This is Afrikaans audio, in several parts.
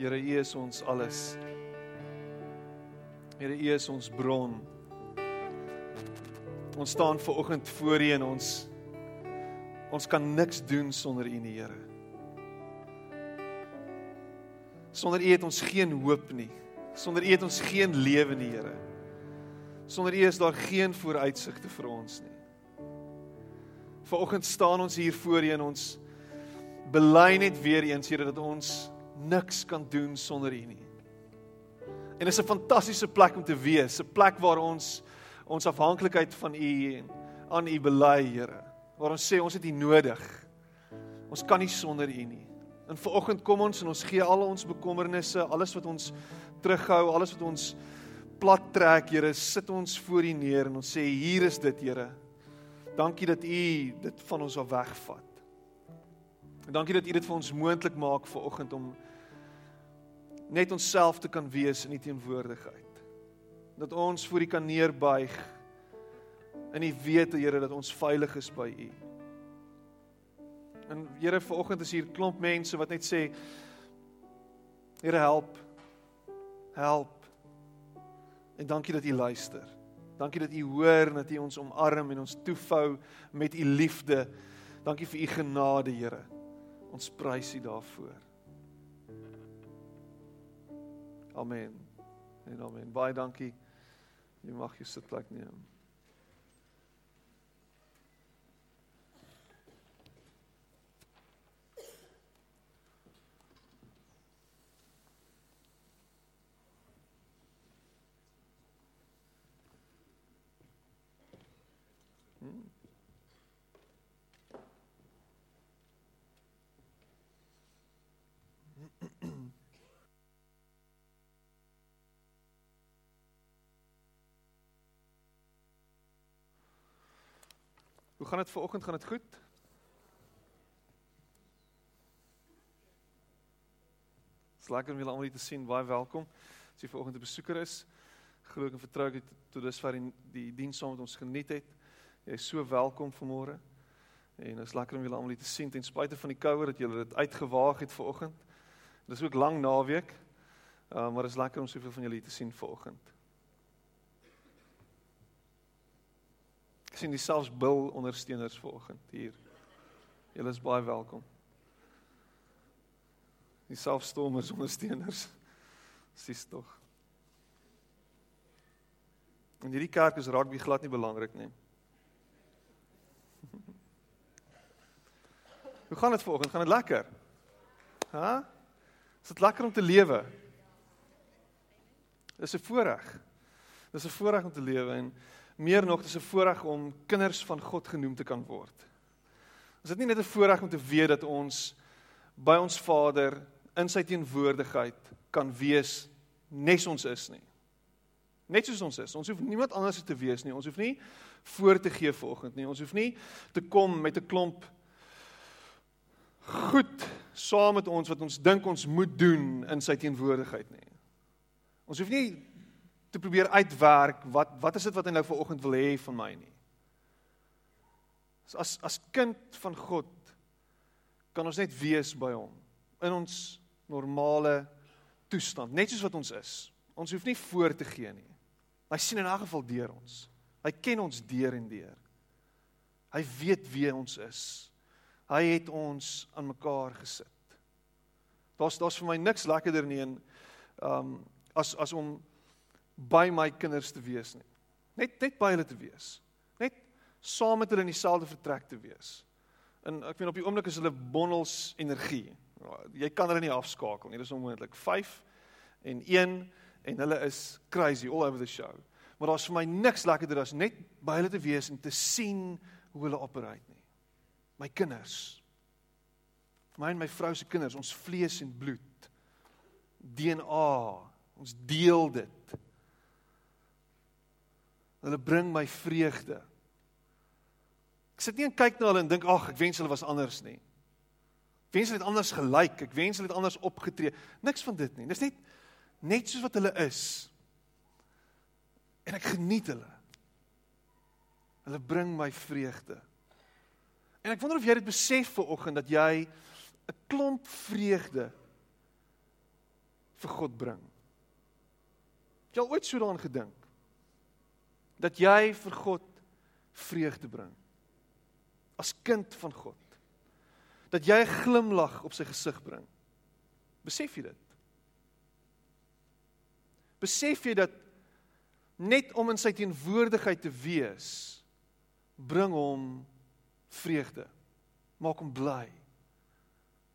Here, U is ons alles. Here, U is ons bron. Ons staan ver oggend voor U en ons ons kan niks doen sonder U, nie, Here. Sonder U het ons geen hoop nie. Sonder U het ons geen lewe nie, Here. Sonder U is daar geen vooruitsigte vir ons nie. Vanoggend staan ons hier voor U en ons bely net weer eens, Here, dat ons niks kan doen sonder U nie. En dit is 'n fantastiese plek om te wees, 'n plek waar ons ons afhanklikheid van U en aan U bely, Here. Waar ons sê ons het U nodig. Ons kan nie sonder U nie. En vanoggend kom ons en ons gee al ons bekommernisse, alles wat ons terughou, alles wat ons plat trek, Here, sit ons voor U neer en ons sê hier is dit, Here. Dankie dat U dit van ons af wegvat. En dankie dat U dit vir ons moontlik maak vanoggend om net onsself te kan wees in U teenwoordigheid. Dat ons voor U kan neerbuig in die wete Here dat ons veilig is by U. En Here vanoggend is hier klomp mense wat net sê Here help. Help. En dankie dat U luister. Dankie dat U hoor en dat U ons omarm en ons toefou met U liefde. Dankie vir U genade, Here. Ons prys U daarvoor. Amen. En amen. Baie dankie. Jy mag jou sitplek neem. Hoe gaan dit vanoggend? Gaan dit goed? Dis lekker om julle almal hier te sien. Baie welkom. As jy vanoggend 'n besoeker is, glo ek en vertrou ek tot dusver die, die diens saam met ons geniet het. Jy is so welkom vanmôre. En dit is lekker om julle almal hier te sien ten spyte van die koue dat julle dit uitgewaag het vanoggend. Dit is ook lang naweek. Uh, maar dit is lekker om soveel van julle hier te sien vanoggend. Sien dieselfs bil ondersteuners vanoggend hier. Julle is baie welkom. Dieselfs stormers ondersteuners. Sis tog. En hierdie kerk is rugby glad nie belangrik nie. Hoe gaan dit vanoggend? Gaan dit lekker? Hæ? Is dit lekker om te lewe? Dis 'n voorreg. Dis 'n voorreg om te lewe en meer nog dis 'n voorreg om kinders van God genoem te kan word. Is dit nie net 'n voorreg om te weet dat ons by ons Vader in sy teenwoordigheid kan wees nes ons is nie. Net soos ons is. Ons hoef niemand anders te wees nie. Ons hoef nie voor te gee vanoggend nie. Ons hoef nie te kom met 'n klomp goed saam met ons wat ons dink ons moet doen in sy teenwoordigheid nie. Ons hoef nie te probeer uitwerk wat wat is dit wat hy nou vanoggend wil hê van my nie. As as kind van God kan ons net wees by hom in ons normale toestand, net soos wat ons is. Ons hoef nie voor te gee nie. Hy sien in 'n geval deur ons. Hy ken ons deur en deur. Hy weet wie ons is. Hy het ons aan mekaar gesit. Daar's daar's vir my niks lekkerder nie in um as as om by my kinders te wees nie. Net net by hulle te wees. Net saam met hulle in dieselfde vertrek te wees. En ek weet op die oomblik is hulle bondels energie. Jy kan hulle nie afskakel nie. Dit is onmoontlik. 5 en 1 en hulle is crazy all over the show. Maar daar's vir my niks lekkerder as net by hulle te wees en te sien hoe hulle operate nie. My kinders. My en my vrou se kinders, ons vlees en bloed. DNA. Ons deel dit. Hulle bring my vreugde. Ek sit nie en kyk na hulle en dink ag, ek wens hulle was anders nie. Ek wens hulle het anders gelyk, ek wens hulle het anders opgetree. Niks van dit nie. Dis net net soos wat hulle is. En ek geniet hulle. Hulle bring my vreugde. En ek wonder of jy dit besef ver oggend dat jy 'n klomp vreugde vir God bring. Het jy al ooit so daaraan gedink? Dat jy vir God vreugde bring as kind van God. Dat jy 'n glimlag op sy gesig bring. Besef jy dit? Besef jy dat net om in sy teenwoordigheid te wees bring hom vreugde. Maak hom bly.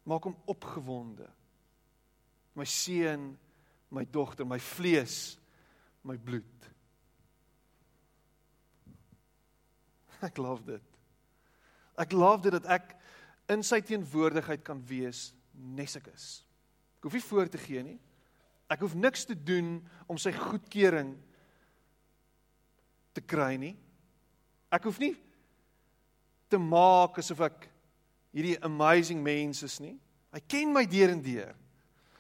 Maak hom opgewonde. My seun, my dogter, my vlees, my bloed. Ek love dit. Ek love dit dat ek in sy teenwoordigheid kan wees nes ek is. Ek hoef nie voor te gee nie. Ek hoef niks te doen om sy goedkeuring te kry nie. Ek hoef nie te maak asof ek hierdie amazing mens is nie. Hy ken my deur en deur.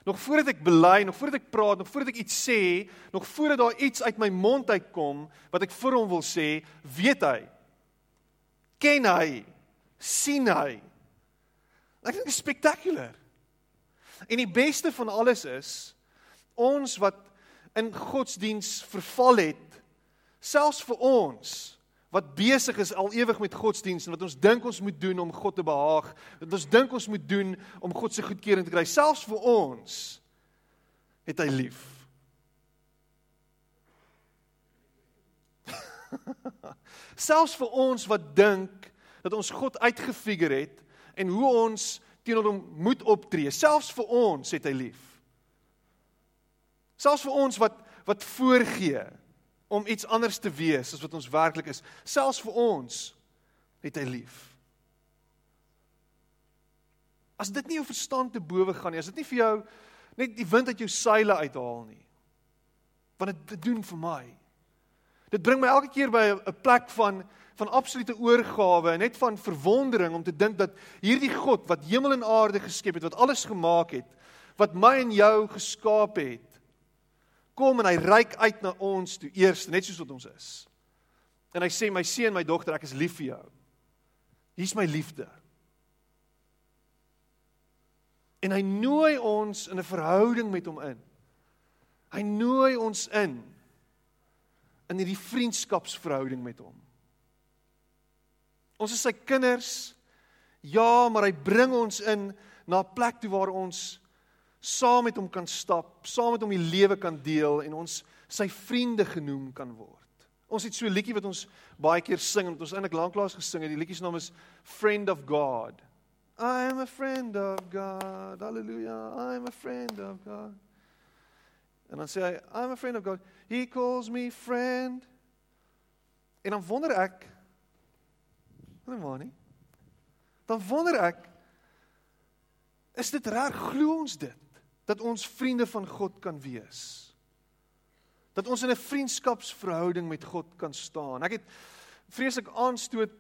Nog voordat ek bely, nog voordat ek praat, nog voordat ek iets sê, nog voordat daar iets uit my mond uitkom wat ek vir hom wil sê, weet hy. Ken hy, sien hy. Ek dink dit is spectacular. En die beste van alles is ons wat in godsdiens verval het, selfs vir ons wat besig is al ewig met godsdiens en wat ons dink ons moet doen om God te behaag, wat ons dink ons moet doen om God se goedkeuring te kry, selfs vir ons het hy lief. selfs vir ons wat dink dat ons God uitgefigure het en hoe ons teenoor hom moet optree, selfs vir ons het hy lief. Selfs vir ons wat wat voorgee om iets anders te wees as wat ons werklik is, selfs vir ons het hy lief. As dit nie jou verstand te bowe gaan nie, as dit nie vir jou net die wind uit jou seile uithaal nie. Want dit doen vir my. Dit bring my elke keer by 'n plek van van absolute oorgawe en net van verwondering om te dink dat hierdie God wat hemel en aarde geskep het, wat alles gemaak het, wat my en jou geskaap het, kom en hy reik uit na ons toe eers net soos wat ons is. En hy sê my seun, my dogter, ek is lief vir jou. Hier's my liefde. En hy nooi ons in 'n verhouding met hom in. Hy nooi ons in in hierdie vriendskapsverhouding met hom. Ons is sy kinders. Ja, maar hy bring ons in na 'n plek toe waar ons saam met hom kan stap, saam met hom die lewe kan deel en ons sy vriende genoem kan word. Ons het so 'n liedjie wat ons baie keer sing en wat ons eintlik lanklaas gesing het. Die liedjie se naam is Friend of God. I am a friend of God. Hallelujah. I am a friend of God. En dan sê hy, I'm a friend of God. He calls me friend. En dan wonder ek, nee maar nie. Dan wonder ek, is dit reg glo ons dit? dat ons vriende van God kan wees. Dat ons in 'n vriendskapsverhouding met God kan staan. Ek het vreeslik aanstoot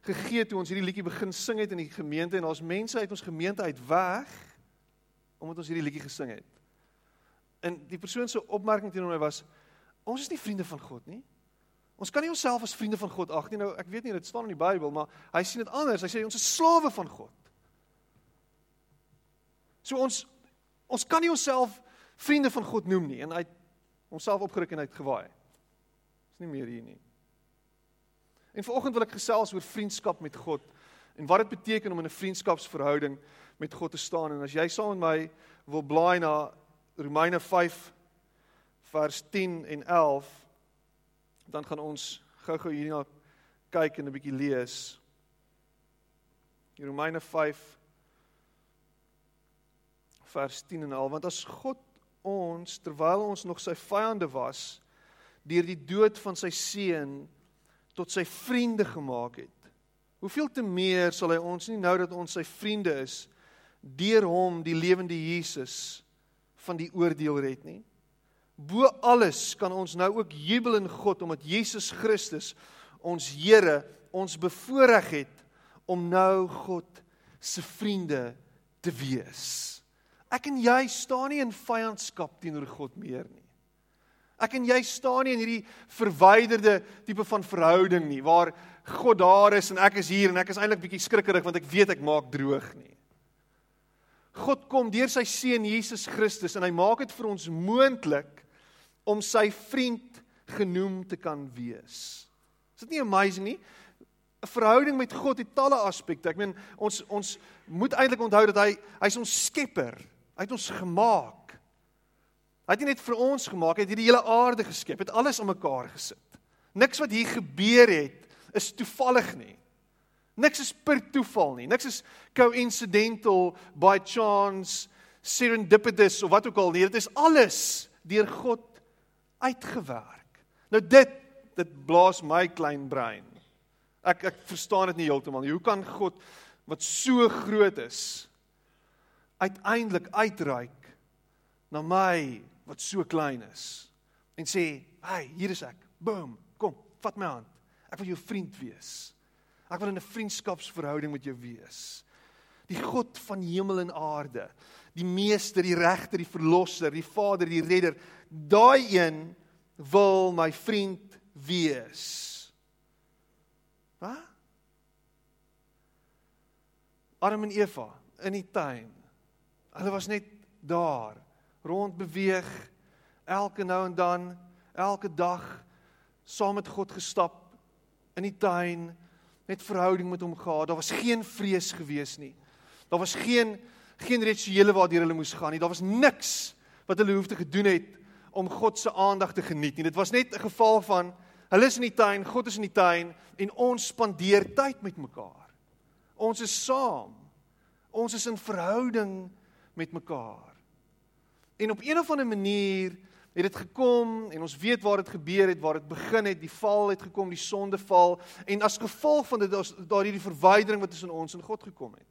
gegee toe ons hierdie liedjie begin sing het in die gemeente en daar's mense uit ons gemeente uit weg omdat ons hierdie liedjie gesing het. En die persoon se opmerking teenoor my was ons is nie vriende van God nie. Ons kan nie onsself as vriende van God ag nie. Nou ek weet nie dit staan in die Bybel, maar hy sien dit anders. Hy sê ons is slawe van God. So ons Ons kan nie onsself vriende van God noem nie en hy het homself opgeruk en hy het gewaai. Is nie meer hier nie. En vanoggend wil ek gesels oor vriendskap met God en wat dit beteken om in 'n vriendskapsverhouding met God te staan en as jy saam met my wil blaai na Romeine 5 vers 10 en 11 dan gaan ons gou-gou hierna kyk en 'n bietjie lees. Romeine 5 vers 10 en 11 want as God ons terwyl ons nog sy vyande was deur die dood van sy seun tot sy vriende gemaak het hoeveel te meer sal hy ons nie nou dat ons sy vriende is deur hom die lewende Jesus van die oordeel red nie. Bo alles kan ons nou ook jubel in God omdat Jesus Christus ons Here ons bevoorreg het om nou God se vriende te wees. Ek en jy staan nie in vyandskap teenoor God meer nie. Ek en jy staan nie in hierdie verwyderde tipe van verhouding nie waar God daar is en ek is hier en ek is eintlik bietjie skrikkerig want ek weet ek maak droog nie. God kom deur sy seun Jesus Christus en hy maak dit vir ons moontlik om sy vriend genoem te kan wees. Is dit nie amazing nie? 'n Verhouding met God het talle aspekte. Ek meen ons ons moet eintlik onthou dat hy hy's ons skepper. Hy het ons gemaak. Hy het nie net vir ons gemaak, hy het hierdie hele aarde geskep, het alles aan mekaar gesit. Niks wat hier gebeur het is toevallig nie. Niks is per toeval nie. Niks is coincidental by chance, serendipitous of wat ook al nie. Dit is alles deur God uitgewerk. Nou dit dit blaas my klein brein. Ek ek verstaan dit nie heeltemal nie. Hoe kan God wat so groot is uiteindelik uitreik na my wat so klein is en sê, "Hey, hier is ek. Boom, kom, vat my hand. Ek wil jou vriend wees." Ek wil in 'n vriendskapsverhouding met jou wees. Die God van hemel en aarde, die meester, die regter, die verlosser, die Vader, die redder, daai een wil my vriend wees. Wat? Adam en Eva in die tuin. Hulle was net daar, rond beweeg elke nou en dan, elke dag saam met God gestap in die tuin net verhouding met hom gehad. Daar was geen vrees gewees nie. Daar was geen geen rituele waardeur hulle moes gaan nie. Daar was niks wat hulle hoefde gedoen het om God se aandag te geniet nie. Dit was net 'n geval van hulle is in die tuin, God is in die tuin en ons spandeer tyd met mekaar. Ons is saam. Ons is in verhouding met mekaar. En op een of ander manier het dit gekom en ons weet waar dit gebeur het, waar dit begin het, die val het gekom, die sondeval en as gevolg van dit is daar hierdie verwydering wat tussen ons en God gekom het.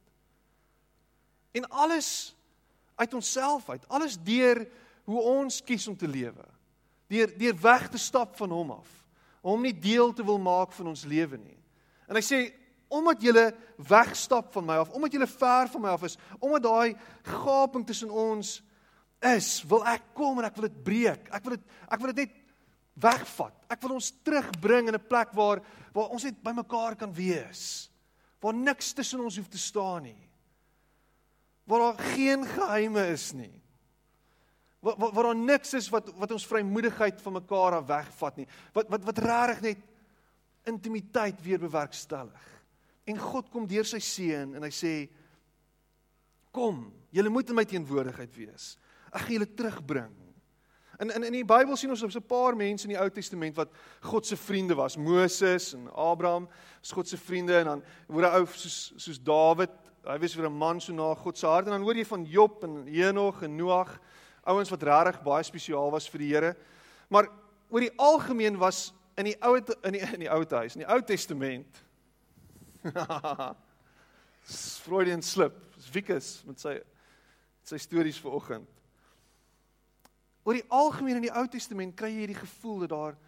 En alles uit onsself uit, alles deur hoe ons kies om te lewe. Deur deur weg te stap van hom af, om nie deel te wil maak van ons lewe nie. En hy sê omdat jy wegstap van my af, omdat jy ver van my af is, omdat daai gaping tussen ons is, wil ek kom en ek wil dit breek. Ek wil dit ek wil dit net wegvat. Ek wil ons terugbring in 'n plek waar waar ons net by mekaar kan wees. Waar niks tussen ons hoef te staan nie. Waar daar geen geheime is nie. Waar waar, waar daar niks is wat wat ons vrymoedigheid van mekaar af wegvat nie. Wat wat wat regtig net intimiteit weer bewerkstellig. En God kom deur sy seun en hy sê kom, julle moet in my teenwoordigheid wees. Ek gaan julle terugbring. In in in die Bybel sien ons op 'n paar mense in die Ou Testament wat God se vriende was. Moses en Abraham was God se vriende en dan hoor 'n ou soos soos Dawid, hy was vir 'n man so na God se hart en dan hoor jy van Job en Henog en Noag, ouens wat regtig baie spesiaal was vir die Here. Maar oor die algemeen was in die ou in die in die Ou Huis, in die Ou Testament. Freudian slip. Wikus met sy sy stories vanoggend. Oor die algemeen in die Ou Testament kry jy hierdie gevoel dat daar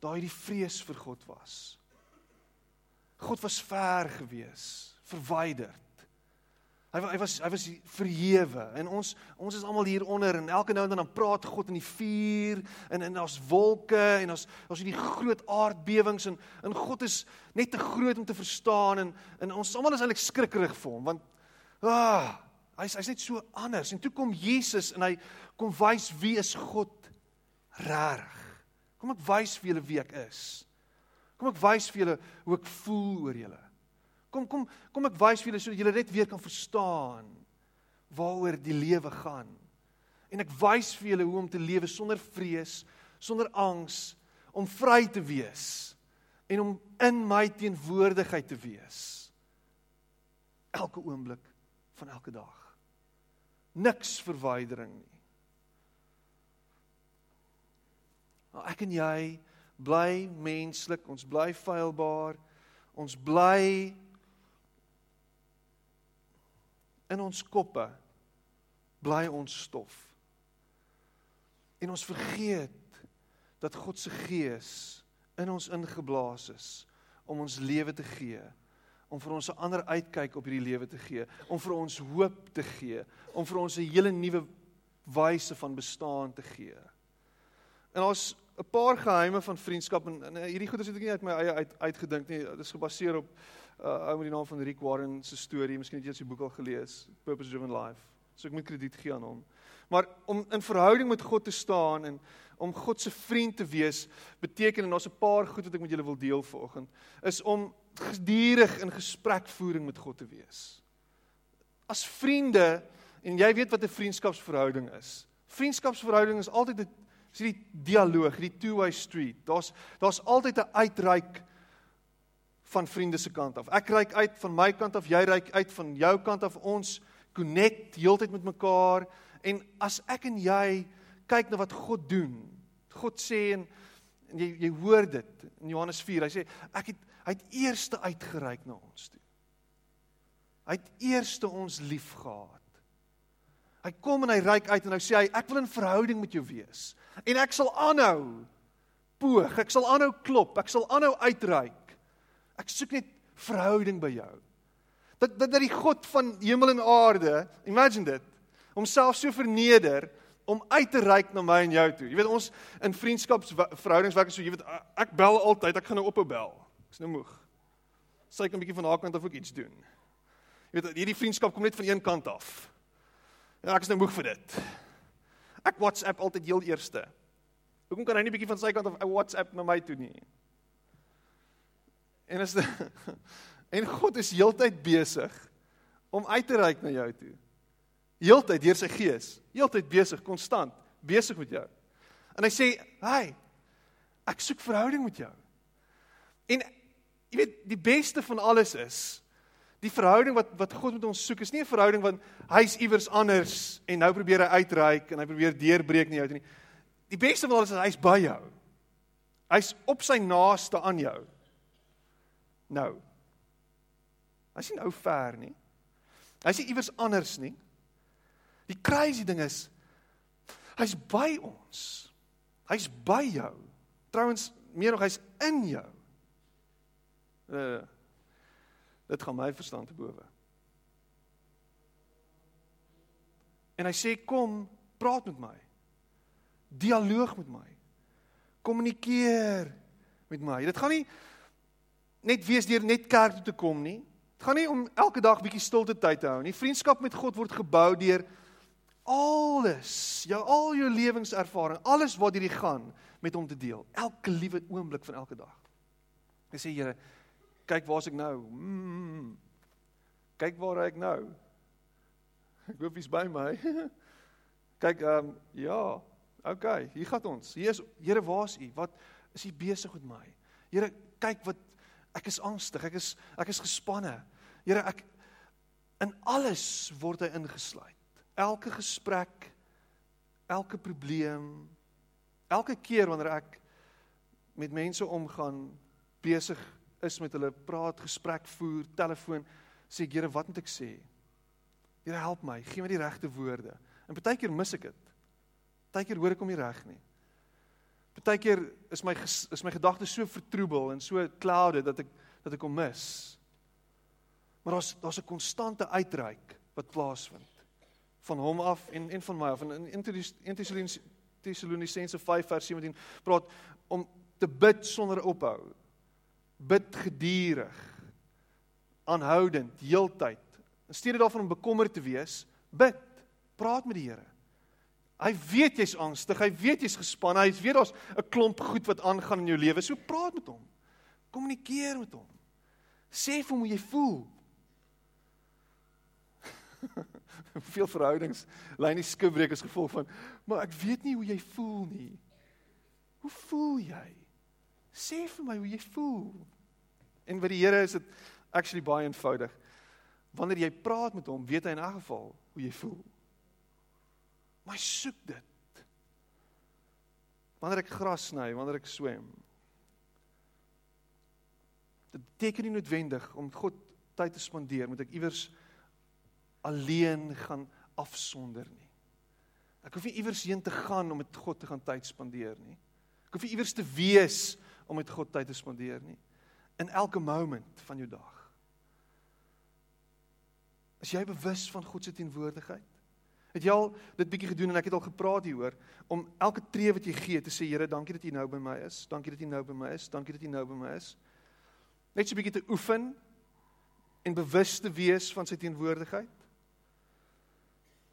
daai die vrees vir God was. God was ver gewees, verwyderd. Hy hy was hy was verhewe en ons ons is almal hier onder en elke nou en dan praat God in die vuur en en daar's wolke en ons ons hierdie groot aardbewings en en God is net te groot om te verstaan en en ons almal is eintlik skrikkerig vir hom want ah hy's hy's net so anders en toe kom Jesus en hy kom wys wie is God reg. Kom ek wys vir julle wie ek is. Kom ek wys vir julle hoe ek voel oor julle. Kom kom kom ek wys vir julle sodat julle net weer kan verstaan waaroor die lewe gaan. En ek wys vir julle hoe om te lewe sonder vrees, sonder angs, om vry te wees en om in my teenwoordigheid te wees. Elke oomblik van elke dag. Niks verwydering nie. Maar ek en jy bly menslik, ons bly feilbaar. Ons bly in ons koppe bly ons stof. En ons vergeet dat God se gees in ons ingeblaas is om ons lewe te gee, om vir ons 'n ander uitkyk op hierdie lewe te gee, om vir ons hoop te gee, om vir ons 'n hele nuwe wyse van bestaan te gee. En ons 'n paar geheime van vriendskap en, en hierdie goeie het ek nie uit my eie uit uitgedink nie. Dit is gebaseer op 'n uh, ou met die naam van Rick Warren se storie. Miskien het jy sy boek al gelees, Purpose Driven Life. So ek moet krediet gee aan hom. Maar om in verhouding met God te staan en om God se vriend te wees, beteken en daar's 'n paar goed wat ek met julle wil deel vanoggend, is om gedurig in gesprekvoering met God te wees. As vriende en jy weet wat 'n vriendskapsverhouding is. Vriendskapsverhouding is altyd 'n is die dialoog, die two-way street. Daar's daar's altyd 'n uitreik van vriende se kant af. Ek reik uit van my kant af, jy reik uit van jou kant af. Ons connect heeltyd met mekaar en as ek en jy kyk na wat God doen. God sê en, en jy jy hoor dit in Johannes 4. Hy sê ek het hy het eerste uitgereik na ons toe. Hy het eerste ons liefgehad. Hy kom en hy reik uit en hy sê hy ek wil in verhouding met jou wees. En ek sal aanhou poog, ek sal aanhou klop, ek sal aanhou uitreik. Ek soek net verhouding by jou. Dat dat dat die God van hemel en aarde, imagine dit, homself so verneder om uit te reik na my en jou toe. Jy weet ons in vriendskapsverhoudings werk so jy weet ek bel altyd, ek gaan nou ophou bel. Ek's nou moeg. Sy kan 'n bietjie van haar kant af ook iets doen. Jy weet hierdie vriendskap kom net van een kant af. Ja, ek is nou moeg vir dit. Ek WhatsApp altyd heel eerste. Hoekom kan hy nie bietjie van sy kant af WhatsApp na my toe nie? En is en God is heeltyd besig om uit te reik na jou toe heeltyd deur sy gees, heeltyd besig, konstant besig met jou. En hy sê, "Hai, ek soek verhouding met jou." En jy weet, die beste van alles is die verhouding wat wat God met ons soek is nie 'n verhouding wat hy's iewers anders en nou probeer hy uitreik en hy probeer deurbreek na jou nie. Die beste van alles is hy's by jou. Hy's op sy naaste aan jou. Nou. Hy's nie nou ver nie. Hy's nie iewers anders nie. Die crazy ding is hy's by ons. Hy's by jou. Trouwens, meer nog hy's in jou. Uh dit gaan my verstand te bowe. En hy sê kom, praat met my. Dialoog met my. Kommunikeer met my. Dit gaan nie net wees deur net kerk toe te kom nie. Dit gaan nie om elke dag bietjie stilte tyd te hou nie. Vriendskap met God word gebou deur alles, jou al jou lewenservaring, alles wat hierdie gaan met hom te deel. Elke liewe oomblik van elke dag. Hy sê Here, kyk waar's ek nou? Mm, kyk waar ek nou. Ek hoop jy's by my. kyk, ehm um, ja, okay, hier gaan ons. Hier is Here, waar's u? Wat is u besig met my? Here, kyk wat ek is angstig, ek is ek is gespanne. Here, ek in alles word hy ingesluit elke gesprek, elke probleem, elke keer wanneer ek met mense omgaan, besig is met hulle praat, gesprek voer, telefoon, sê ek, Here, wat moet ek sê? Here, help my, gee my die regte woorde. En baie keer mis ek dit. Baie keer hoor ek hom nie reg nie. Baie keer is my is my gedagtes so vertroebel en so clouded dat ek dat ek hom mis. Maar daar's daar's 'n konstante uitreik wat plaasvind van hom af en en van my af. En in 1 Tessalonisense 5 vers 17 praat om te bid sonder ophou. Bid gedurig. Aanhoudend, heeltyd. In steede daarvan om bekommerd te wees, bid. Praat met die Here. Hy weet jy's angstig, hy weet jy's gespanne, hy weet daar's 'n klomp goed wat aangaan in jou lewe. So praat met hom. Kommunikeer met hom. Sê vir hom hoe jy voel. Veel verhoudings lei nie skibreek as gevolg van maar ek weet nie hoe jy voel nie. Hoe voel jy? Sê vir my hoe jy voel. En by die Here is dit actually baie eenvoudig. Wanneer jy praat met hom, weet hy in elk geval hoe jy voel. Maar soek dit. Wanneer ek gras sny, wanneer ek swem. Dit beteken nie noodwendig om God tyd te spandeer, moet ek iewers alleen gaan afsonder nie. Ek hoef nie iewers heen te gaan om met God te gaan tyd spandeer nie. Ek hoef nie iewers te wees om met God tyd te spandeer nie. In elke moment van jou dag. As jy bewus van God se teenwoordigheid, het jy al dit bietjie gedoen en ek het al gepraat hieroor om elke tree wat jy gee te sê Here, dankie dat U nou by my is. Dankie dat U nou by my is. Dankie dat U nou by my is. Net so 'n bietjie te oefen en bewus te wees van sy teenwoordigheid.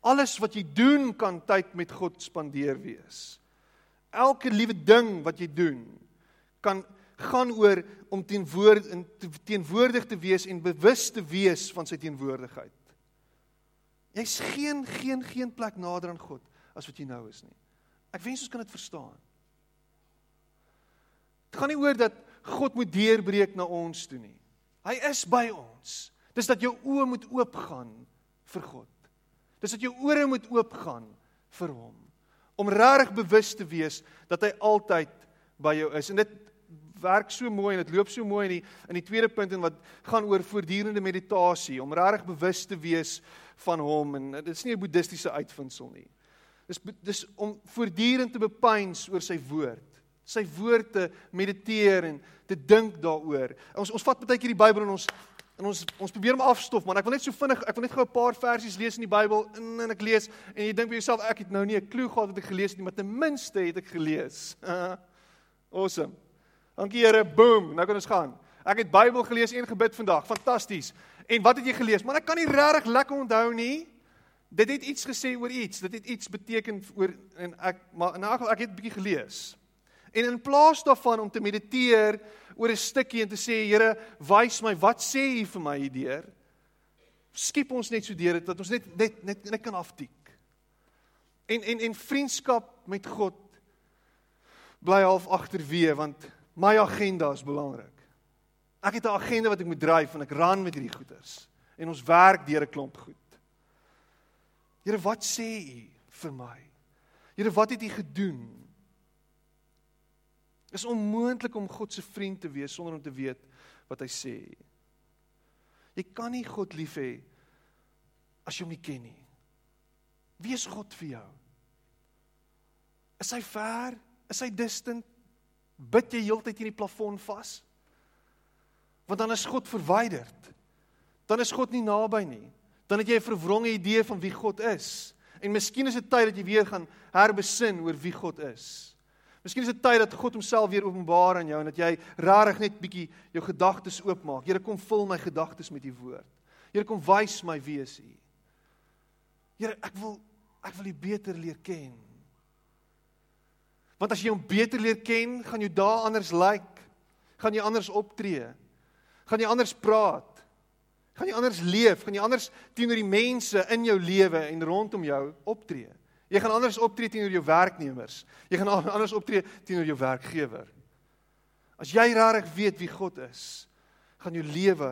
Alles wat jy doen kan tyd met God spandeer wees. Elke liewe ding wat jy doen kan gaan oor om teenwoord in teenwoordig te wees en bewus te wees van sy teenwoordigheid. Jy's geen geen geen plek nader aan God as wat jy nou is nie. Ek wens ons kan dit verstaan. Dit gaan nie oor dat God moet deurbreek na ons toe nie. Hy is by ons. Dis dat jou oë moet oopgaan vir God. Dis dat jou ore moet oopgaan vir hom om regtig bewus te wees dat hy altyd by jou is. En dit werk so mooi en dit loop so mooi in die in die tweede punt en wat gaan oor voortdurende meditasie om regtig bewus te wees van hom en dit is nie 'n boeddhistiese uitvinding nie. Dis dis om voortdurend te bepeins oor sy woord. Sy woord te mediteer en te dink daaroor. Ons ons vat baie keer die Bybel en ons En ons ons probeer hom afstof man. Ek wil net so vinnig, ek wil net gou 'n paar versies lees in die Bybel en, en ek lees en jy dink vir jouself ek het nou nie 'n klou gehad wat ek gelees het nie, maar ten minste het ek gelees. awesome. Dankie Here. Boom. Nou kan ons gaan. Ek het Bybel gelees en gebid vandag. Fantasties. En wat het jy gelees? Man, ek kan nie regtig lekker onthou nie. Dit het iets gesê oor iets. Dit het iets beteken oor en ek maar in elk geval ek het 'n bietjie gelees. En in plaas daarvan om te mediteer oor 'n stukkie en te sê Here, wys my wat sê U vir my hierdeur? Skiep ons net so deur dit dat ons net net net net kan aftik. En en en vriendskap met God bly half agterweë want my agenda is belangrik. Ek het 'n agenda wat ek moet dryf en ek ran met hierdie goeders en ons werk deur 'n klomp goed. Here, wat sê U vir my? Here, wat het U gedoen? Is onmoontlik om God se vriend te wees sonder om te weet wat hy sê. Jy kan nie God lief hê as jy hom nie ken nie. Wie is God vir jou? Is hy ver? Is hy distant? Bid jy heeltyd in die plafon vas? Want dan is God verwyderd. Dan is God nie naby nie. Dan het jy 'n verwronge idee van wie God is. En miskien is dit tyd dat jy weer gaan herbesin oor wie God is. Miskien is dit tyd dat God homself weer openbaar aan jou en dat jy rarig net bietjie jou gedagtes oopmaak. Here kom vul my gedagtes met u woord. Here kom wys my wie is u. Here, ek wil ek wil u beter leer ken. Want as jy hom beter leer ken, gaan jou dae anders lyk. Like, gaan jy anders optree. Gaan jy anders praat. Gaan jy anders leef, gaan jy anders teenoor die mense in jou lewe en rondom jou optree. Jy gaan anders optree teenoor jou werknemers. Jy gaan anders optree teenoor jou werkgewer. As jy regtig weet wie God is, gaan jou lewe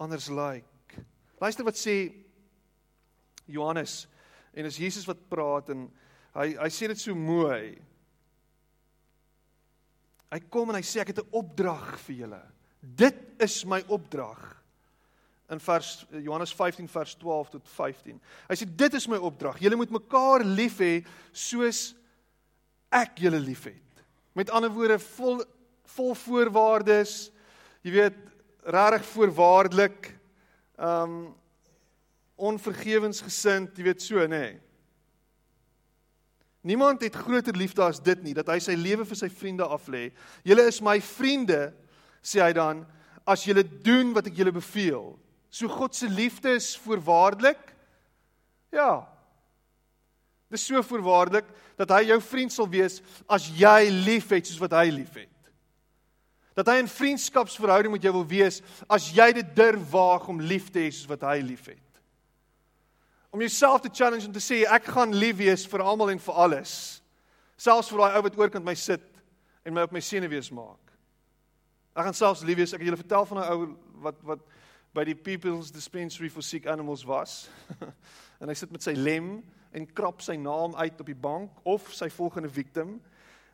anders lyk. Like. Luister wat sê Johannes en as Jesus wat praat en hy hy sê dit so mooi. Hy kom en hy sê ek het 'n opdrag vir julle. Dit is my opdrag in vers Johannes 15 vers 12 tot 15. Hy sê dit is my opdrag. Julle moet mekaar lief hê soos ek julle liefhet. Met ander woorde vol vol voorwaardes. Jy weet regtig voorwaardelik. Um onvergewensgesind, jy weet so, nê. Nee. Niemand het groter liefde as dit nie dat hy sy lewe vir sy vriende aflê. Julle is my vriende, sê hy dan, as julle doen wat ek julle beveel. So God se liefde is voorwaardelik? Ja. Dis so voorwaardelik dat hy jou vriend sal wees as jy liefhet soos wat hy liefhet. Dat hy 'n vriendskapsverhouding met jou wil wees as jy dit durf waag om lief te hê soos wat hy liefhet. Om jouself te challenge om te sê ek gaan lief wees vir almal en vir alles. Selfs vir daai ou wat oorkant my sit en my op my senuwees maak. Ek gaan selfs lief wees. Ek het julle vertel van 'n ou wat wat by die People's Dispensary for Sick Animals was. en hy sit met sy lem en krap sy naam uit op die bank of sy volgende victim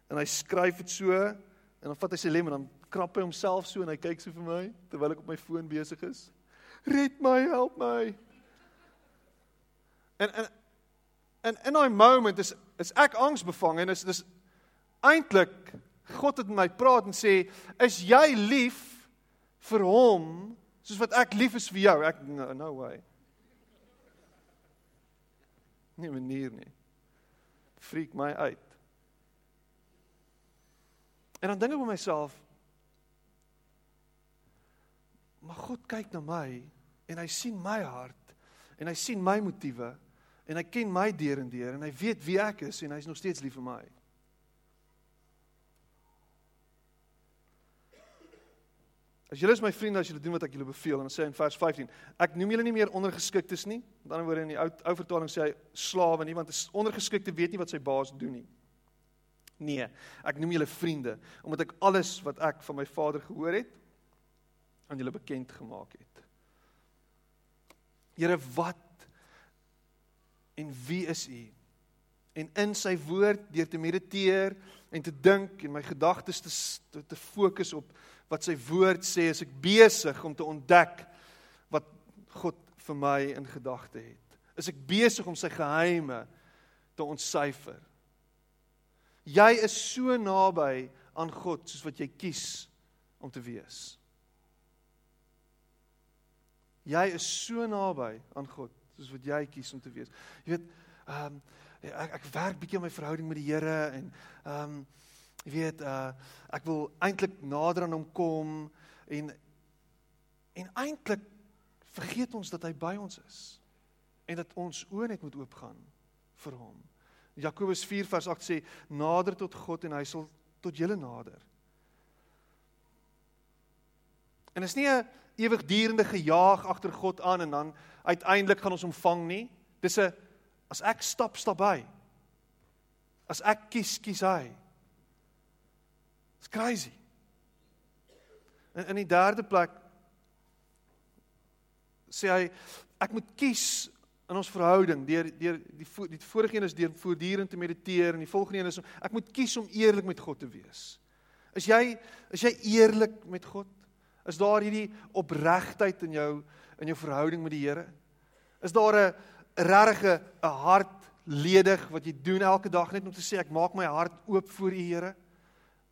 en hy skryf dit so en dan vat hy sy lem en dan krap hy homself so en hy kyk so vir my terwyl ek op my foon besig is. Red my, help my. En en in in daai moment is is ek angsbevange en is dis eintlik God het met my praat en sê, "Is jy lief vir hom soos wat ek lief is vir jou?" Ek no, no way. Nie manier nie. Freak my uit. En dan dink ek by myself, maar God kyk na my en hy sien my hart en hy sien my motiewe en hy ken my deur en deur en hy weet wie ek is en hy's nog steeds lief vir my. As julle is my vriende as julle doen wat ek julle beveel en dan sê hy in vers 15 ek noem julle nie meer ondergeskiktes nie. Met ander woorde in die ou ou vertaling sê hy slawe nie want 'n ondergeskikte weet nie wat sy baas doen nie. Nee, ek noem julle vriende omdat ek alles wat ek van my Vader gehoor het aan julle bekend gemaak het. Here, wat en wie is U? En in sy woord deur te mediteer en te dink en my gedagtes te te, fokus op wat sy woord sê, is ek besig om te ontdek wat God vir my in gedagte het. Is ek besig om sy geheime te ontsyfer. Jy is so naby aan God soos wat jy kies om te wees. Jy is so naby aan God soos wat jy kies om te wees. Jy weet, ehm um, ek ek werk bietjie aan my verhouding met die Here en ehm um, jy weet, uh ek wil eintlik nader aan hom kom en en eintlik vergeet ons dat hy by ons is en dat ons oë net moet oopgaan vir hom. Jakobus 4 vers 8 sê nader tot God en hy sal tot julle nader. En is nie 'n ewigdurende gejaag agter God aan en dan uiteindelik gaan ons ontvang nie. Dis 'n as ek stap stap by. As ek kies kies hy. It's crazy. En in die derde plek sê hy ek moet kies in ons verhouding deur deur die die vorige een is deur voortdurend te mediteer en die volgende een is ek moet kies om eerlik met God te wees. Is jy is jy eerlik met God? Is daar hierdie opregtheid in jou in jou verhouding met die Here? Is daar 'n regte 'n hart ledig wat jy doen elke dag net om te sê ek maak my hart oop voor U Here?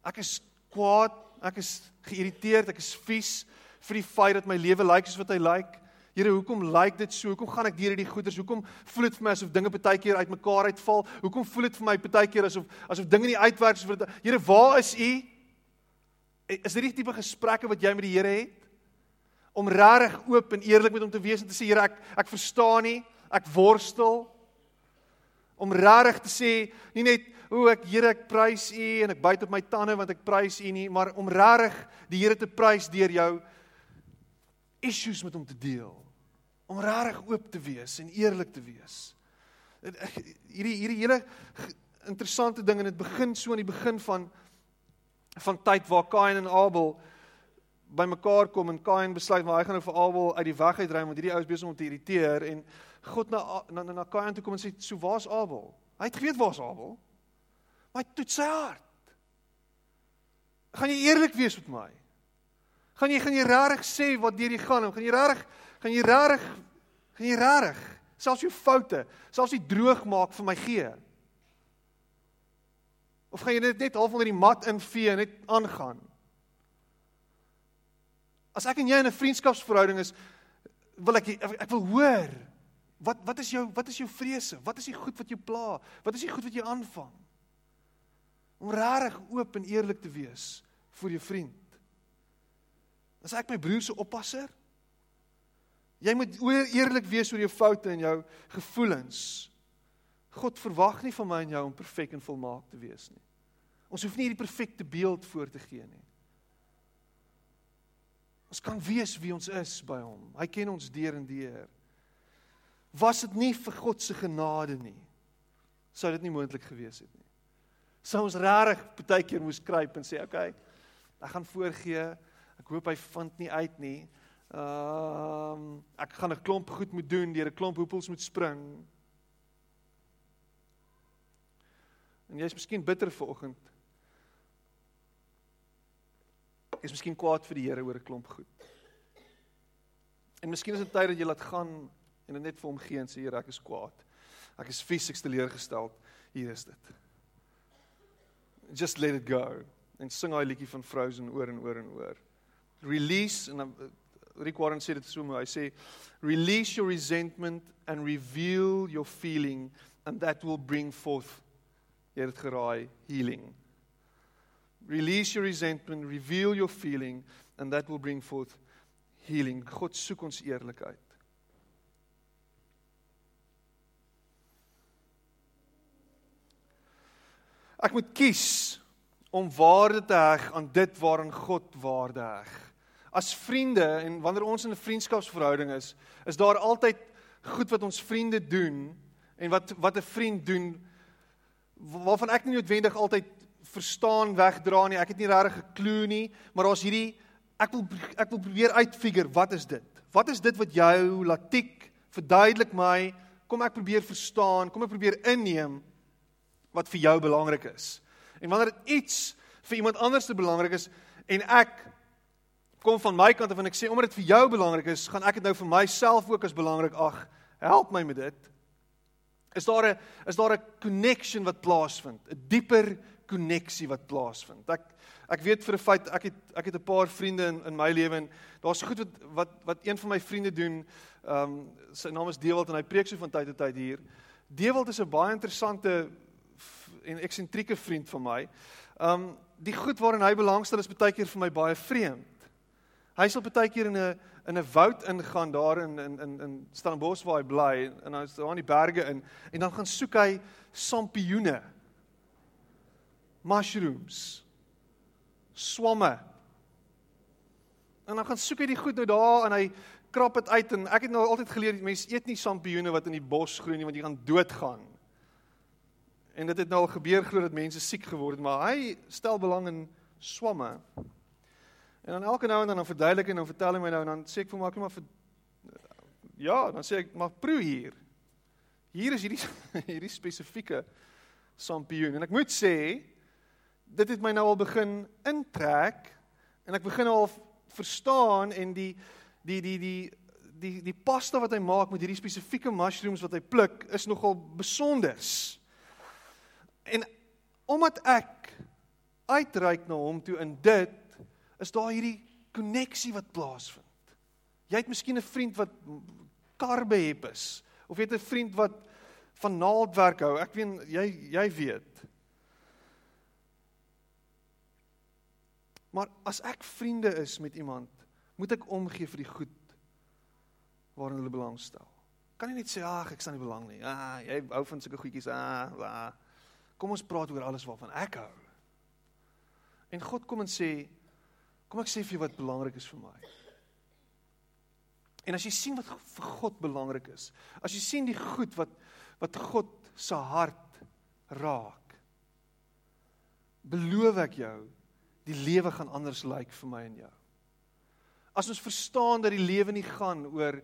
Ek is kwaad, ek is geïrriteerd, ek is vies vir die feit dat my lewe lyk soos wat hy lyk. Here, hoekom lyk dit so? Hoekom gaan ek deur hierdie goeters? Hoekom voel dit vir my asof dinge partykeer uitmekaar uitval? Hoekom voel dit vir my partykeer asof asof dinge nie uitwerk soos wat Here, waar is U? Is dit die tipe gesprekke wat jy met die Here het? Om regtig oop en eerlik met hom te wees en te sê Here, ek ek verstaan nie, ek worstel. Om regtig te sê, nie net o, ek Here, ek prys U en ek byt op my tande want ek prys U nie, maar om regtig die Here te prys deur jou issues met hom te deel. Om regtig oop te wees en eerlik te wees. Hierdie hierdie hele interessante ding en dit begin so aan die begin van van tyd waar Kain en Abel bymekaar kom en Kain besluit maar hy gaan nou vir Abel uit die weg uitdry want hierdie ou is besig om te irriteer en God na na na, na Kain toe kom en sê so waar's Abel? Hy het geweet waar's Abel. Maar hy toets sy hart. Gaan jy eerlik wees met my? Gaan jy gaan jy regtig sê wat deur jy gaan? Gaan jy regtig gaan jy regtig gaan jy regtig selfs jou foute, selfs die droog maak vir my gee? Of gaan jy dit net half onder die mat invee en net aangaan? As ek en jy in 'n vriendskapsverhouding is, wil ek ek wil hoor wat wat is jou wat is jou vrese? Wat is die goed wat jou pla? Wat is die goed wat jou aanvang? Om regtig oop en eerlik te wees vir jou vriend. As ek my broer se oppasser, jy moet eerlik wees oor jou foute en jou gevoelens. God verwag nie van my en jou om perfek en volmaak te wees nie. Ons hoef nie hierdie perfekte beeld voor te gee nie. Ons kan wees wie ons is by hom. Hy ken ons deur en deur. Was dit nie vir God se genade nie, sou dit nie moontlik gewees het nie. Sou ons regtig baie keer moes kruip en sê, "Oké, okay, ek gaan voorgee. Ek hoop hy vind nie uit nie. Ehm um, ek gaan 'n klomp goed moet doen, deur 'n klomp hoepels moet spring." En jy's miskien bitter vanoggend. Jy's miskien kwaad vir die Here oor 'n klomp goed. En miskien is dit tyd dat jy laat gaan en dit net vir hom gee en sê Here, ek is kwaad. Ek is fisies teleurgesteld. Hier is dit. Just let it go. En sing daai liedjie van Frozen oor en oor en oor. Release en dan Rick Warren sê dit so mooi. Hy sê release your resentment and reveal your feeling and that will bring forth jy het geraai healing. Release your resentment, reveal your feeling and that will bring forth healing. God soek ons eerlikheid. Ek moet kies om waarde te heg aan dit waaraan God waarde heg. As vriende en wanneer ons in 'n vriendskapsverhouding is, is daar altyd goed wat ons vriende doen en wat wat 'n vriend doen waarvan ek nie noodwendig altyd verstaan wegdra nie. Ek het nie regtig 'n klou nie, maar daar's hierdie ek wil ek wil probeer uitfigure wat is dit? Wat is dit wat jou laat tik? Verduidelik my. Kom ek probeer verstaan, kom ek probeer inneem wat vir jou belangrik is. En wanneer dit iets vir iemand anders te belangrik is en ek kom van my kant af en ek sê omdat dit vir jou belangrik is, gaan ek dit nou vir myself ook as belangrik ag. Help my met dit. Is daar 'n is daar 'n connection wat plaasvind? 'n Dieper koneksie wat plaasvind. Ek ek weet vir 'n feit ek het ek het 'n paar vriende in in my lewe en daar's goed wat wat wat een van my vriende doen. Ehm um, sy naam is Dewald en hy preek so van tyd tot tyd hier. Dewald is 'n baie interessante en eksentrieke vriend van my. Um die goed waarin hy belangstel is baie keer vir my baie vreemd. Hy sal baie keer in 'n in 'n woud ingaan daar in in in in Stellenbosch waar hy bly en hy is daar in die berge in en dan gaan soek hy sampioene. Mushrooms. Swamme. En dan gaan soek hy die goed nou daar en hy krap dit uit en ek het nou altyd geleer mense eet nie sampioene wat in die bos groei nie want jy gaan doodgaan. En dit het nou al gebeur glo dat mense siek geword het, maar hy stel belang in swamme. En dan elke nou en dan dan verduidelik en dan vertel hy my nou en dan sê ek vir my maar vir ja, dan sê ek maar proe hier. Hier is hierdie hierdie spesifieke sampioen en ek moet sê dit het my nou al begin intrek en ek begin al verstaan en die die die die die die pasta wat hy maak met hierdie spesifieke mushrooms wat hy pluk is nogal besonders. En omdat ek uitreik na hom toe in dit, is daar hierdie koneksie wat plaasvind. Jy het miskien 'n vriend wat karbe het is of jy het 'n vriend wat van naaldwerk hou. Ek weet jy jy weet. Maar as ek vriende is met iemand, moet ek omgee vir die goed waarin hulle belangstel. Kan jy net sê ag ek staan nie belang nie. Ah, jy hou van sulke goedjies. Ah, ah. Kom ons praat oor alles waarvan ek hou. En God kom en sê, kom ek sê vir jou wat belangrik is vir my. En as jy sien wat vir God belangrik is, as jy sien die goed wat wat God se hart raak, beloof ek jou, die lewe gaan anders lyk vir my en jou. As ons verstaan dat die lewe nie gaan oor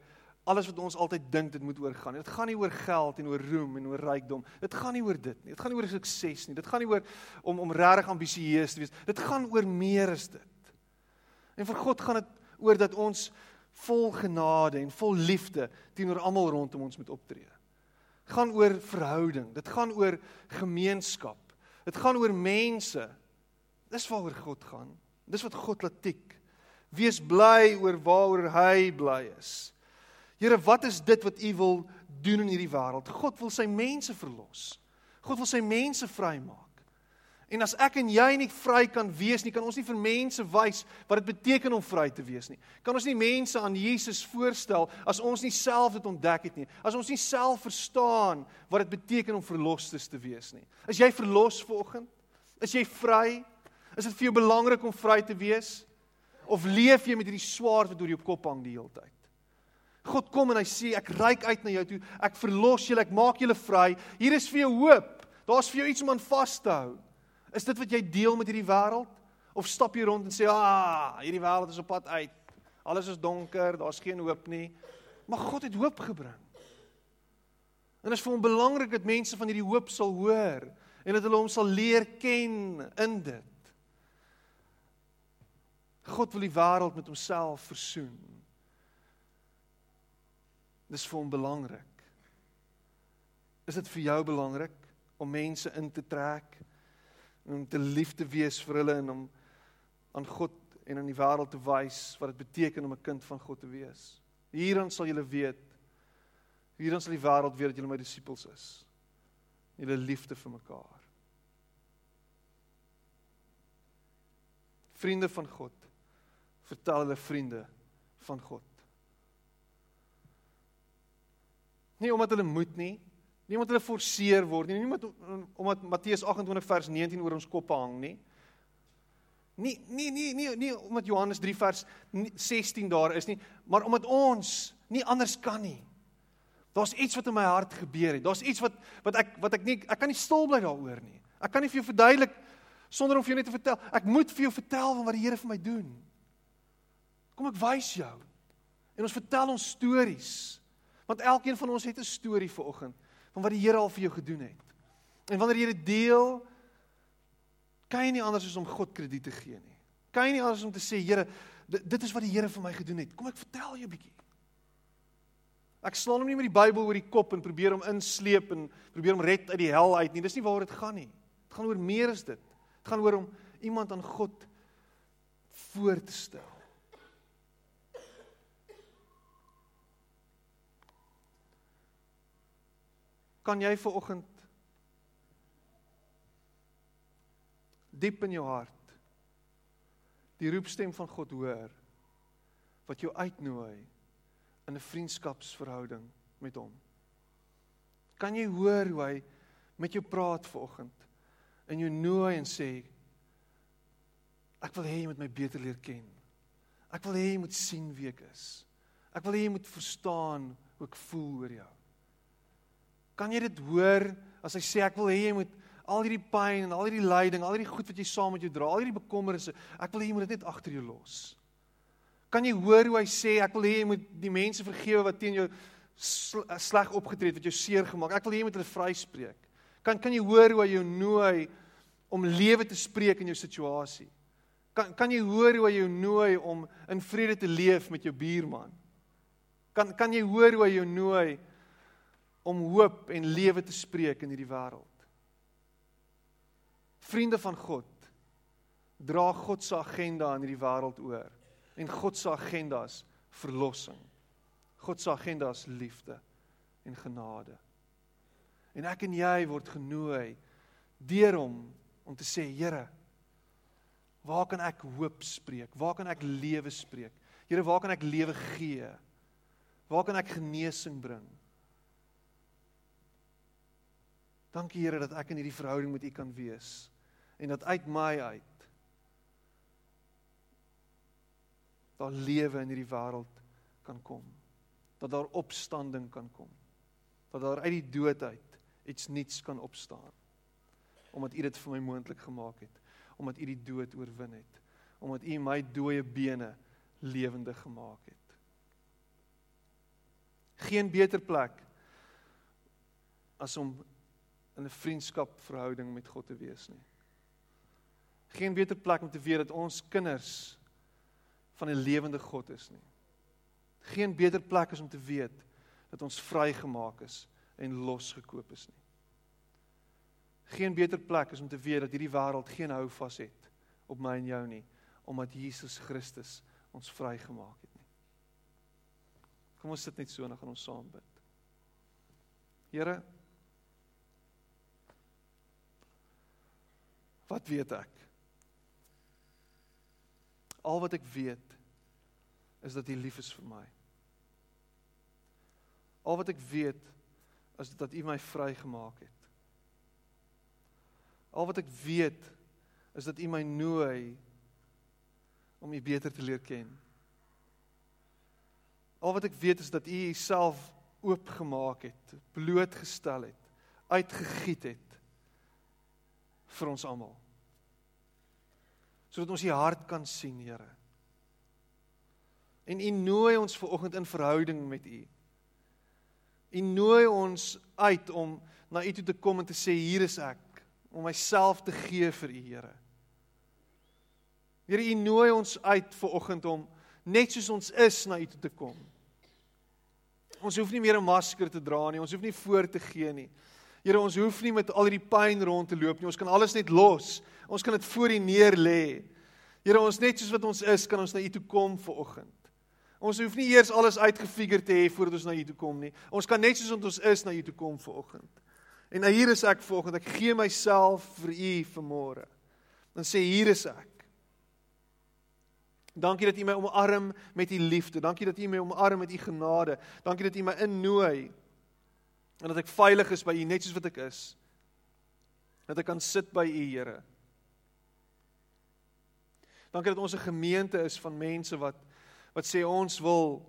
alles wat ons altyd dink dit moet oor gaan. Dit gaan nie oor geld en oor roem en oor rykdom. Dit gaan nie oor dit nie. Dit gaan nie oor sukses nie. Dit gaan nie oor om om regtig ambisieus te wees. Dit gaan oor meer as dit. En vir God gaan dit oor dat ons vol genade en vol liefde teenoor almal rondom ons moet optree. Dit gaan oor verhouding. Dit gaan oor gemeenskap. Dit gaan oor mense. Dis waaroor God gaan. Dis wat God laat tik. Wees bly oor waaroor hy bly is. Here, wat is dit wat U wil doen in hierdie wêreld? God wil sy mense verlos. God wil sy mense vrymaak. En as ek en jy nie vry kan wees nie, kan ons nie vir mense wys wat dit beteken om vry te wees nie. Kan ons nie mense aan Jesus voorstel as ons nie self dit ontdek het nie. As ons nie self verstaan wat dit beteken om verlostes te wees nie. Is jy verlos vanoggend? Is jy vry? Is dit vir jou belangrik om vry te wees? Of leef jy met hierdie swaard wat oor jou kop hang die hele tyd? God kom en hy sê ek reik uit na jou toe. Ek verlos julle, ek maak julle vry. Hier is vir jou hoop. Daar's vir jou iets om aan vas te hou. Is dit wat jy deel met hierdie wêreld? Of stap jy rond en sê, "Ah, hierdie wêreld is op pad uit. Alles is donker, daar's geen hoop nie." Maar God het hoop gebring. En dit is vir hom belangrik dat mense van hierdie hoop sal hoor en dat hulle hom sal leer ken in dit. God wil die wêreld met homself versoen. Dis vir hom belangrik. Is dit vir jou belangrik om mense in te trek om te lief te wees vir hulle en om aan God en aan die wêreld te wys wat dit beteken om 'n kind van God te wees? Hierin sal julle weet. Hierin sal die wêreld weet dat julle my disippels is. Julle liefde vir mekaar. Vriende van God vertel hulle vriende van God. Nie omdat hulle moet nie, nie omdat hulle forceer word nie, nie omdat omdat Matteus 28 vers 19 oor ons koppe hang nie. Nie nie nie nie nie omdat Johannes 3 vers 16 daar is nie, maar omdat ons nie anders kan nie. Daar's iets wat in my hart gebeur het. Daar's iets wat wat ek wat ek nie ek kan nie stil bly daaroor nie. Ek kan nie vir jou verduidelik sonder om vir jou net te vertel. Ek moet vir jou vertel van wat die Here vir my doen. Kom ek wys jou. En ons vertel ons stories. Want elkeen van ons het 'n storie vir oggend van wat die Here al vir jou gedoen het. En wanneer jy dit deel, kan jy nie anders as om God krediet te gee nie. Kan jy nie anders om te sê, Here, dit is wat die Here vir my gedoen het. Kom ek vertel jou 'n bietjie. Ek slaan hom nie met die Bybel oor die kop en probeer hom insleep en probeer hom red uit die hel uit nie. Dis nie waaroor dit gaan nie. Dit gaan oor meer as dit. Dit gaan oor om iemand aan God voor te stel. Kan jy ver oggend diep in jou hart die roepstem van God hoor wat jou uitnooi in 'n vriendskapsverhouding met hom? Kan jy hoor hoe hy met jou praat ver oggend en jou nooi en sê ek wil hê jy moet my beter leer ken. Ek wil hê jy moet sien wie ek is. Ek wil hê jy moet verstaan hoe ek voel oor jou. Kan jy dit hoor as hy sê ek wil hê jy moet al hierdie pyn en al hierdie lyding, al hierdie goed wat jy saam met jou dra, al hierdie bekommernisse, ek wil hê jy moet dit net agter jou los. Kan jy hoor hoe hy sê ek wil hê jy moet die mense vergewe wat teen jou sleg opgetree het, wat jou seer gemaak. Ek wil hê jy moet hulle vryspreek. Kan kan jy hoor hoe hy jou nooi om lewe te spreek in jou situasie? Kan kan jy hoor hoe hy jou nooi om in vrede te leef met jou buurman? Kan kan jy hoor hoe hy jou nooi om hoop en lewe te spreek in hierdie wêreld. Vriende van God dra God se agenda in hierdie wêreld oor. En God se agenda is verlossing. God se agenda is liefde en genade. En ek en jy word genooi deur hom om te sê Here, waar kan ek hoop spreek? Waar kan ek lewe spreek? Here, waar kan ek lewe gee? Waar kan ek genesing bring? Dankie Here dat ek in hierdie verhouding met U kan wees en dat uit my uit daar lewe in hierdie wêreld kan kom. Dat daar opstanding kan kom. Dat daar uit die dood uit iets nuuts kan opstaan. Omdat U dit vir my moontlik gemaak het, omdat U die dood oorwin het, omdat U my dooie bene lewendig gemaak het. Geen beter plek as om in 'n vriendskapverhouding met God te wees nie. Geen beter plek om te weet dat ons kinders van 'n lewende God is nie. Geen beter plek is om te weet dat ons vrygemaak is en losgekoop is nie. Geen beter plek is om te weet dat hierdie wêreld geen hou vas het op my en jou nie, omdat Jesus Christus ons vrygemaak het nie. Kom ons sit net so en dan gaan ons saam bid. Here Wat weet ek? Al wat ek weet is dat U lief is vir my. Al wat ek weet is dat U my vrygemaak het. Al wat ek weet is dat U my nooi om U beter te leer ken. Al wat ek weet is dat U Uself oopgemaak het, blootgestel het, uitgegiet het vir ons almal. Sodat ons die hart kan sien, Here. En U nooi ons ver oggend in verhouding met U. U nooi ons uit om na U toe te kom en te sê hier is ek om myself te gee vir U, Here. Here, U nooi ons uit ver oggend om net soos ons is na U toe te kom. Ons hoef nie meer 'n masker te dra nie, ons hoef nie voor te gee nie. Here, ons hoef nie met al hierdie pyn rond te loop nie. Ons kan alles net los. Ons kan dit voor U neer lê. Here, ons net soos wat ons is, kan ons na U toe kom vir oggend. Ons hoef nie eers alles uitgefigure te hê voordat ons na U toe kom nie. Ons kan net soos ons is na U toe kom vir oggend. En nou hier is ek volgende. Ek gee myself vir U vanmôre. Dan sê hier is ek. Dankie dat U my omarm met U liefde. Dankie dat U my omarm met U genade. Dankie dat U my innooi en dat ek veilig is by U net soos wat ek is. Dat ek kan sit by U, Here. Dankie dat ons 'n gemeente is van mense wat wat sê ons wil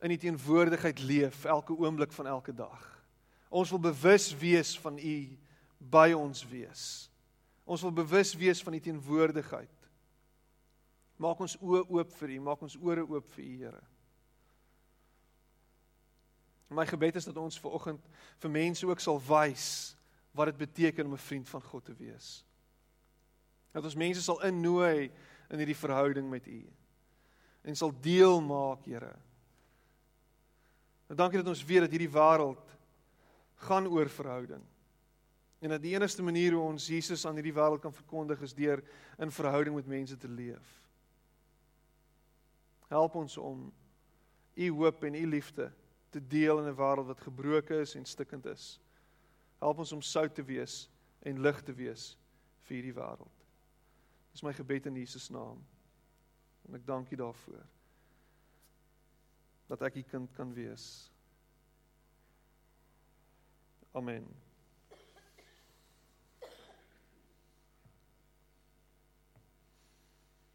in U teenwoordigheid leef elke oomblik van elke dag. Ons wil bewus wees van U by ons wees. Ons wil bewus wees van U teenwoordigheid. Maak ons oë oop vir U, maak ons ore oop vir U, Here. My gebed is dat ons ver oggend vir mense ook sal wys wat dit beteken om 'n vriend van God te wees. Dat ons mense sal innooi in hierdie verhouding met U en sal deel maak, Here. En dankie dat ons weet dat hierdie wêreld gaan oor verhouding. En dat die enigste manier hoe ons Jesus aan hierdie wêreld kan verkondig is deur in verhouding met mense te leef. Help ons om u hoop en u liefde te deel in 'n wêreld wat gebroken is en stikkend is. Help ons om sout te wees en lig te wees vir hierdie wêreld. Dis my gebed in Jesus naam. En ek dank U daarvoor. Dat ek U kind kan wees. Amen.